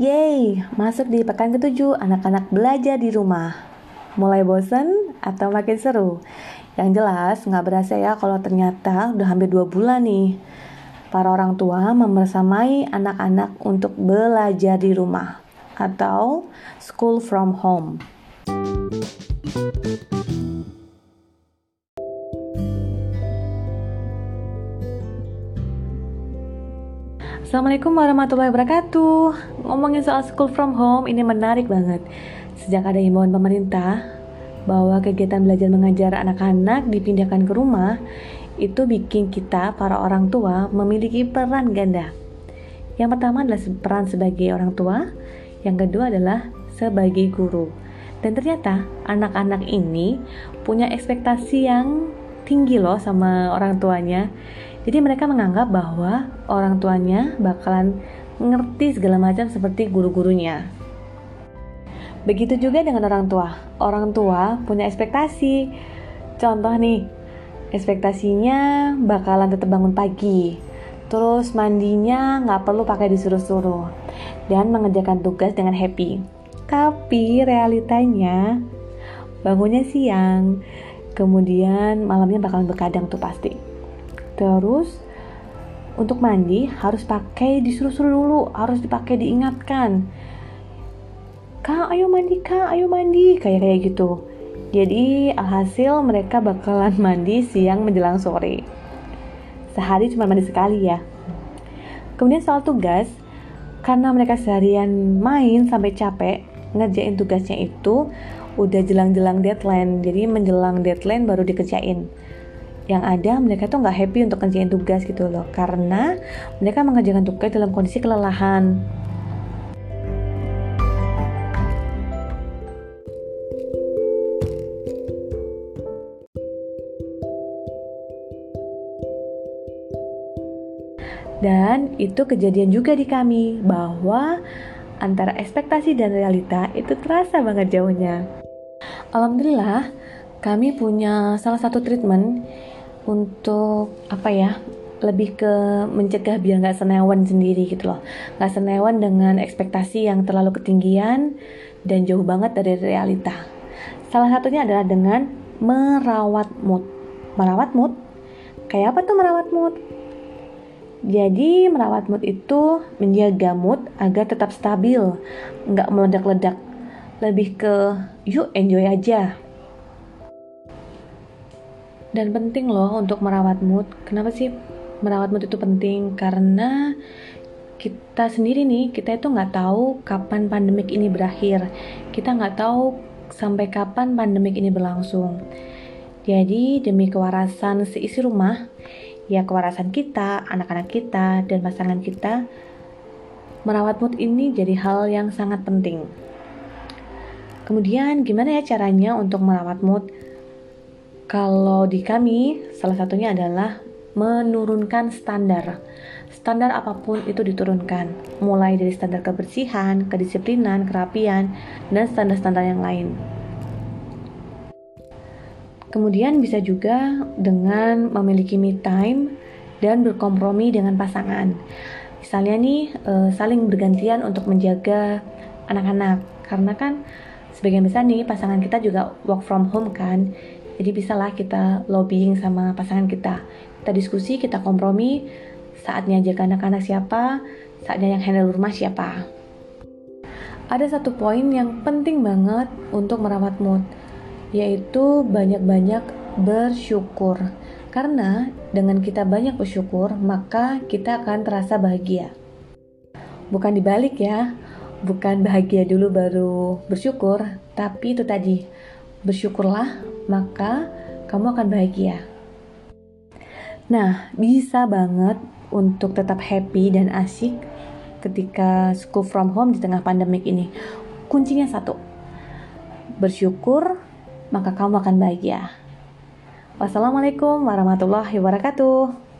Yeay, masuk di pekan ketujuh anak-anak belajar di rumah. Mulai bosen atau makin seru? Yang jelas nggak berasa ya kalau ternyata udah hampir dua bulan nih. Para orang tua membersamai anak-anak untuk belajar di rumah atau school from home. Assalamualaikum warahmatullahi wabarakatuh. Ngomongin soal school from home ini menarik banget. Sejak ada himbauan pemerintah bahwa kegiatan belajar mengajar anak-anak dipindahkan ke rumah, itu bikin kita para orang tua memiliki peran ganda. Yang pertama adalah peran sebagai orang tua, yang kedua adalah sebagai guru. Dan ternyata anak-anak ini punya ekspektasi yang tinggi loh sama orang tuanya jadi mereka menganggap bahwa orang tuanya bakalan ngerti segala macam seperti guru-gurunya. Begitu juga dengan orang tua. Orang tua punya ekspektasi. Contoh nih, ekspektasinya bakalan tetap bangun pagi. Terus mandinya nggak perlu pakai disuruh-suruh. Dan mengerjakan tugas dengan happy. Tapi realitanya bangunnya siang. Kemudian malamnya bakalan berkadang tuh pasti Terus untuk mandi harus pakai disuruh-suruh dulu, harus dipakai diingatkan. Kak, ayo mandi, Kak, ayo mandi, kayak kayak gitu. Jadi alhasil mereka bakalan mandi siang menjelang sore. Sehari cuma mandi sekali ya. Kemudian soal tugas, karena mereka seharian main sampai capek, ngerjain tugasnya itu udah jelang-jelang deadline. Jadi menjelang deadline baru dikerjain yang ada mereka tuh nggak happy untuk kerjain tugas gitu loh karena mereka mengerjakan tugas dalam kondisi kelelahan Dan itu kejadian juga di kami bahwa antara ekspektasi dan realita itu terasa banget jauhnya. Alhamdulillah, kami punya salah satu treatment untuk apa ya lebih ke mencegah biar nggak senewan sendiri gitu loh. Nggak senewan dengan ekspektasi yang terlalu ketinggian dan jauh banget dari realita. Salah satunya adalah dengan merawat mood. Merawat mood? Kayak apa tuh merawat mood? Jadi merawat mood itu menjaga mood agar tetap stabil nggak meledak-ledak. Lebih ke yuk enjoy aja dan penting loh untuk merawat mood. Kenapa sih merawat mood itu penting? Karena kita sendiri nih, kita itu nggak tahu kapan pandemik ini berakhir. Kita nggak tahu sampai kapan pandemik ini berlangsung. Jadi demi kewarasan seisi rumah, ya kewarasan kita, anak-anak kita, dan pasangan kita, merawat mood ini jadi hal yang sangat penting. Kemudian gimana ya caranya untuk merawat mood? Kalau di kami, salah satunya adalah menurunkan standar. Standar apa pun itu diturunkan, mulai dari standar kebersihan, kedisiplinan, kerapian, dan standar-standar yang lain. Kemudian bisa juga dengan memiliki me time dan berkompromi dengan pasangan. Misalnya nih, eh, saling bergantian untuk menjaga anak-anak. Karena kan sebagian besar nih pasangan kita juga work from home kan jadi bisalah kita lobbying sama pasangan kita. Kita diskusi kita kompromi saatnya jaga anak-anak siapa saatnya yang handle rumah siapa. Ada satu poin yang penting banget untuk merawat mood yaitu banyak-banyak bersyukur. Karena dengan kita banyak bersyukur maka kita akan terasa bahagia. Bukan dibalik ya bukan bahagia dulu baru bersyukur tapi itu tadi bersyukurlah maka kamu akan bahagia. Nah, bisa banget untuk tetap happy dan asik ketika school from home di tengah pandemik ini. Kuncinya satu, bersyukur, maka kamu akan bahagia. Wassalamualaikum warahmatullahi wabarakatuh.